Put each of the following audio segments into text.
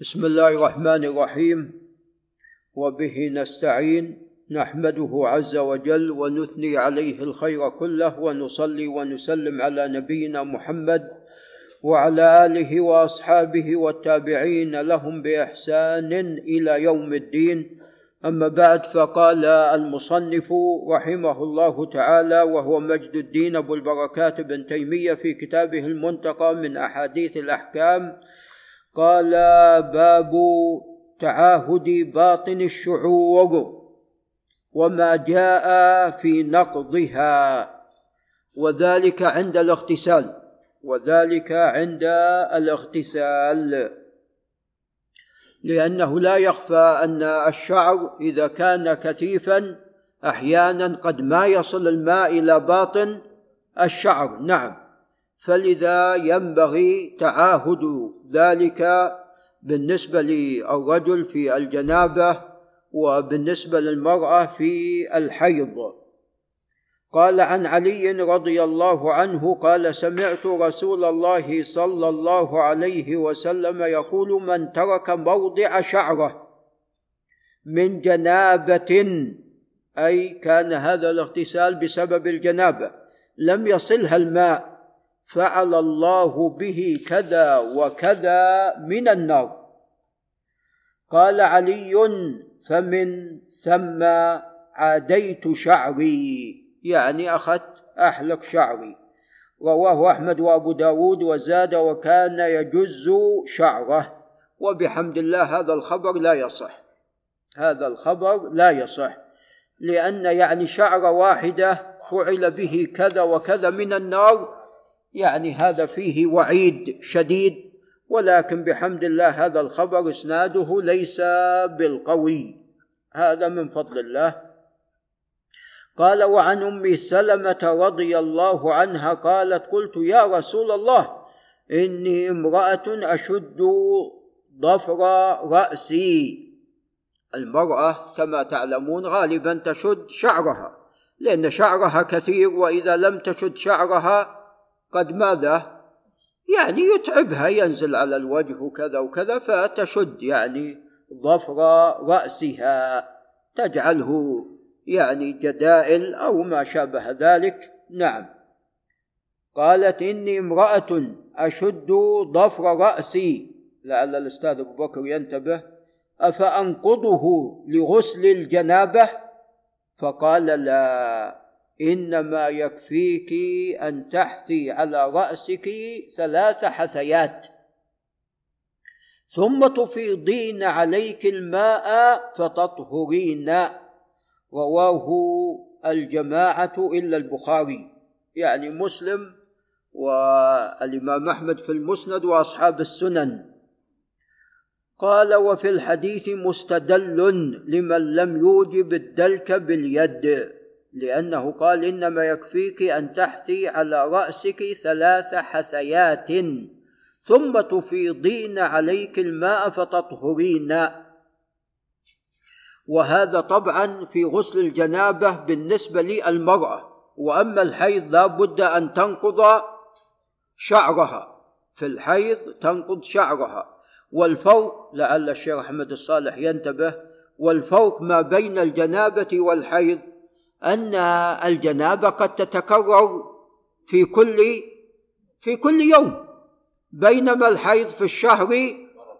بسم الله الرحمن الرحيم. وبه نستعين نحمده عز وجل ونثني عليه الخير كله ونصلي ونسلم على نبينا محمد وعلى آله وأصحابه والتابعين لهم بإحسان إلى يوم الدين. أما بعد فقال المصنف رحمه الله تعالى وهو مجد الدين أبو البركات بن تيمية في كتابه المنتقى من أحاديث الأحكام قال باب تعاهد باطن الشعور وما جاء في نقضها وذلك عند الاغتسال وذلك عند الاغتسال. لأنه لا يخفى أن الشعر إذا كان كثيفا أحيانا قد ما يصل الماء إلى باطن الشعر. نعم. فلذا ينبغي تعاهد ذلك بالنسبة للرجل في الجنابة وبالنسبة للمرأة في الحيض. قال عن علي رضي الله عنه قال سمعت رسول الله صلى الله عليه وسلم يقول من ترك موضع شعره من جنابة أي كان هذا الاغتسال بسبب الجنابة لم يصلها الماء. فعل الله به كذا وكذا من النار قال علي فمن ثم عاديت شعري يعني أخذت أحلق شعري. رواه أحمد وأبو داود وزاد وكان يجز شعره. وبحمد الله هذا الخبر لا يصح. هذا الخبر لا يصح. لأن يعني شعره واحدة فعل به كذا وكذا من النار يعني هذا فيه وعيد شديد ولكن بحمد الله هذا الخبر إسناده ليس بالقوي. هذا من فضل الله. قال وعن أم سلمة رضي الله عنها قالت قلت يا رسول الله إني امرأة أشد ضفر رأسي. المرأة كما تعلمون غالبا تشد شعرها لأن شعرها كثير وإذا لم تشد شعرها قد ماذا؟ يعني يتعبها ينزل على الوجه وكذا وكذا فتشد يعني ظفر رأسها. تجعله يعني جدائل أو ما شابه ذلك. نعم. قالت إني امرأة أشد ظفر رأسي. لعل الأستاذ أبو بكر ينتبه. أفأنقضه لغسل الجنابة؟ فقال لا. إنما يكفيك أن تحثي على رأسك ثلاث حثيات. ثم تفيضين عليك الماء فتطهرين. رواه الجماعة إلا البخاري. يعني مسلم والإمام أحمد في المسند وأصحاب السنن. قال وفي الحديث مستدل لمن لم يوجب الدلك باليد. لأنه قال إنما يكفيك أن تحثي على رأسك ثلاث حثيات ثم تفيضين عليك الماء فتطهرين. وهذا طبعا في غسل الجنابة بالنسبة للمرأة. وأما الحيض لا بد أن تنقض شعرها. في الحيض تنقض شعرها. والفوق لعل الشيخ أحمد الصالح ينتبه والفوق ما بين الجنابة والحيض أن الجنابه قد تتكرر في كل في كل يوم بينما الحيض في الشهر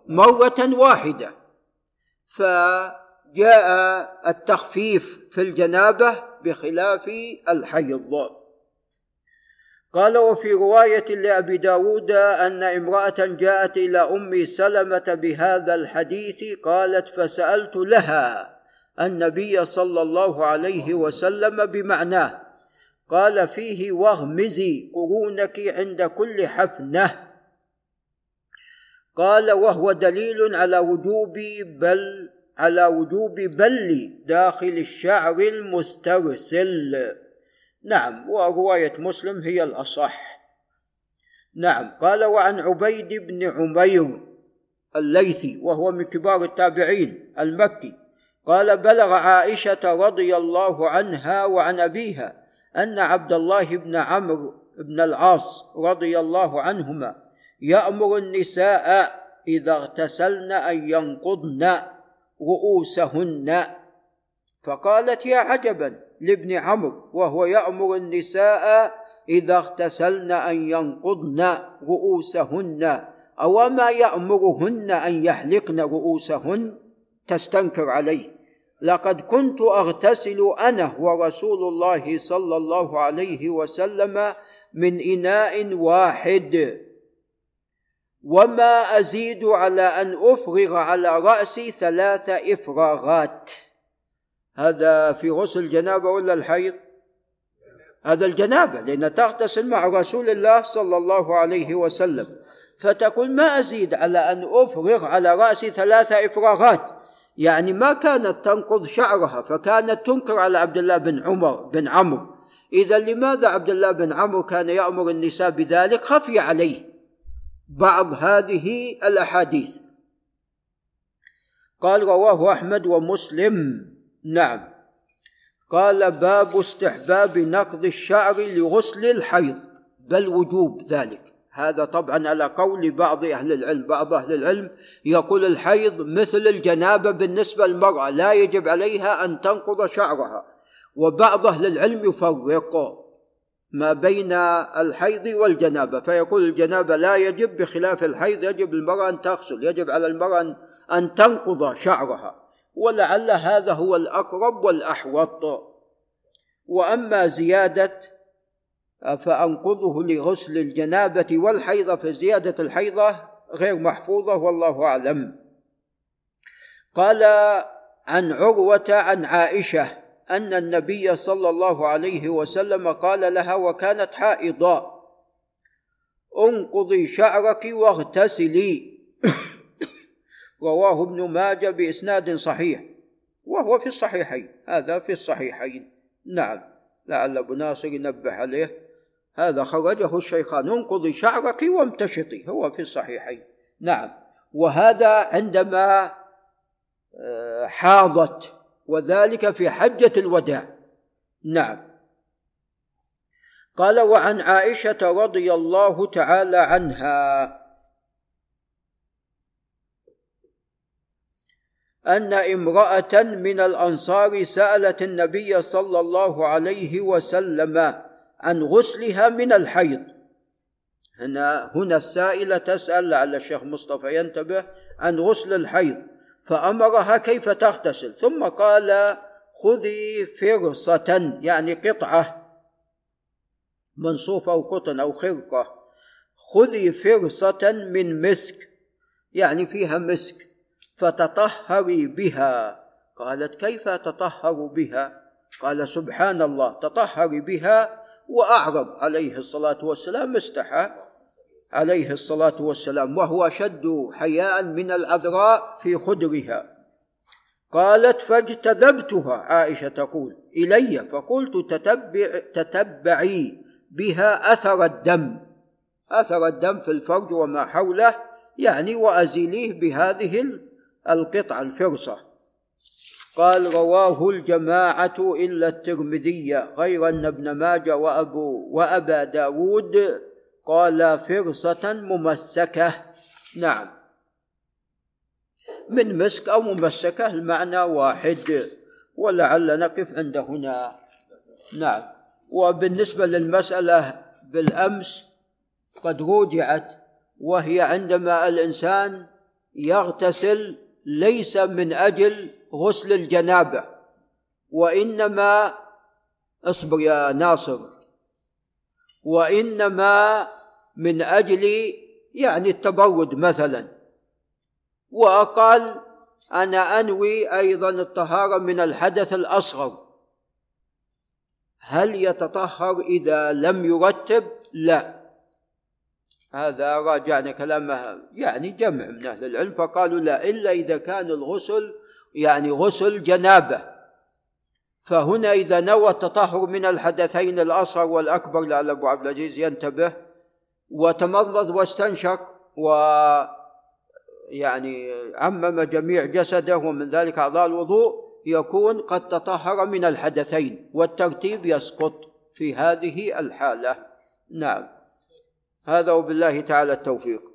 مرة واحدة. فجاء التخفيف في الجنابة بخلاف الحيض. قال وفي رواية لأبي داود أن امرأة جاءت إلى أم سلمة بهذا الحديث قالت فسألت لها النبي صلى الله عليه وسلم بمعناه. قال فيه واغمزي قرونك عند كل حفنة. قال وهو دليل على وجوب بل على وجوب بل داخل الشعر المسترسل. نعم ورواية مسلم هي الأصح. نعم قال وعن عبيد بن عمير الليثي وهو من كبار التابعين المكي قال بلغ عائشة رضي الله عنها وعن أبيها أن عبد الله بن عمرو بن العاص رضي الله عنهما يأمر النساء إذا اغتسلن أن ينقضن رؤوسهن. فقالت يا عجبا لابن عمرو وهو يأمر النساء إذا اغتسلن أن ينقضن رؤوسهن أو ما يأمرهن أن يحلقن رؤوسهن تستنكر عليه. لقد كنت أغتسل أنا ورسول الله صلى الله عليه وسلم من إناء واحد. وما أزيد على أن أفرغ على رأسي ثلاث إفراغات. هذا في غسل الجنابة ولا الحيض؟ هذا الجنابة لأن تغتسل مع رسول الله صلى الله عليه وسلم. فتقول ما أزيد على أن أفرغ على رأسي ثلاث إفراغات؟ يعني ما كانت تنقض شعرها فكانت تنكر على عبد الله بن عمر بن عمرو. إذا لماذا عبد الله بن عمرو كان يأمر النساء بذلك؟ خفي عليه بعض هذه الأحاديث. قال رواه أحمد ومسلم. نعم. قال باب استحباب نقض الشعر لغسل الحيض بل وجوب ذلك. هذا طبعا على قول بعض أهل العلم. بعض أهل العلم يقول الحيض مثل الجنابة بالنسبة للمرأة لا يجب عليها أن تنقض شعرها. وبعض أهل العلم يفرق ما بين الحيض والجنابة. فيقول الجنابة لا يجب بخلاف الحيض يجب المرأة أن تغسل يجب على المرأة ان تنقض شعرها. ولعل هذا هو الأقرب والأحوط. وأما زيادة فأنقضه لغسل الجنابة والحيضة فزيادة الحيضة؟ غير محفوظة والله أعلم. قال عن عروة عن عائشة أن النبي صلى الله عليه وسلم قال لها وكانت حائضا أنقضي شعرك واغتسلي. رواه ابن ماجه بإسناد صحيح وهو في الصحيحين هذا في الصحيحين. نعم لعل ابو ناصر ينبه عليه. هذا خرجه الشيخان. انقضي شعرك وامتشطي. هو في الصحيحين. نعم. وهذا عندما آه، حاضت وذلك في حجة الوداع. نعم. قال وعن عائشة رضي الله تعالى عنها. أن امرأة من الأنصار سألت النبي صلى الله عليه وسلم عن غسلها من الحيض. هنا هنا السائلة تسأل لعل الشيخ مصطفى ينتبه عن غسل الحيض فأمرها كيف تغتسل؟ ثم قال خذي فرصة يعني قطعة منصوفة أو قطن أو خرقة. خذي فرصة من مسك يعني فيها مسك فتطهري بها. قالت كيف تطهر بها؟ قال سبحان الله تطهري بها وأعرض عليه الصلاة والسلام استحى. عليه الصلاة والسلام وهو أشد حياء من العذراء في خدرها. قالت فاجتذبتها. عائشة تقول إلي؟ فقلت تتبع تتبعي بها أثر الدم. أثر الدم في الفرج وما حوله يعني وأزيليه بهذه القطعة الفرصة. قال رواه الجماعة إلا الترمذي غير أن ابن ماجه وأبو وأبا داود قال فرصة ممسكة. نعم. من مسك أو ممسكة المعنى واحد ولعل نقف عند هنا. نعم. وبالنسبة للمسألة بالأمس قد رجعت وهي عندما الإنسان يغتسل ليس من أجل غسل الجنابة وإنما اصبر يا ناصر وإنما من أجل يعني التبرد مثلا. وقال أنا أنوي أيضا الطهارة من الحدث الأصغر. هل يتطهر إذا لم يرتب؟ لا. هذا راجعنا كلامه يعني جمع من أهل العلم فقالوا لا إلا إذا كان الغسل يعني غسل جنابه. فهنا إذا نوى التطهر من الحدثين الأصغر والأكبر لعل أبو عبد العزيز ينتبه وتمضمض واستنشق و يعني عمم جميع جسده ومن ذلك أعضاء الوضوء يكون قد تطهر من الحدثين والترتيب يسقط في هذه الحالة. نعم. هذا وبالله تعالى التوفيق.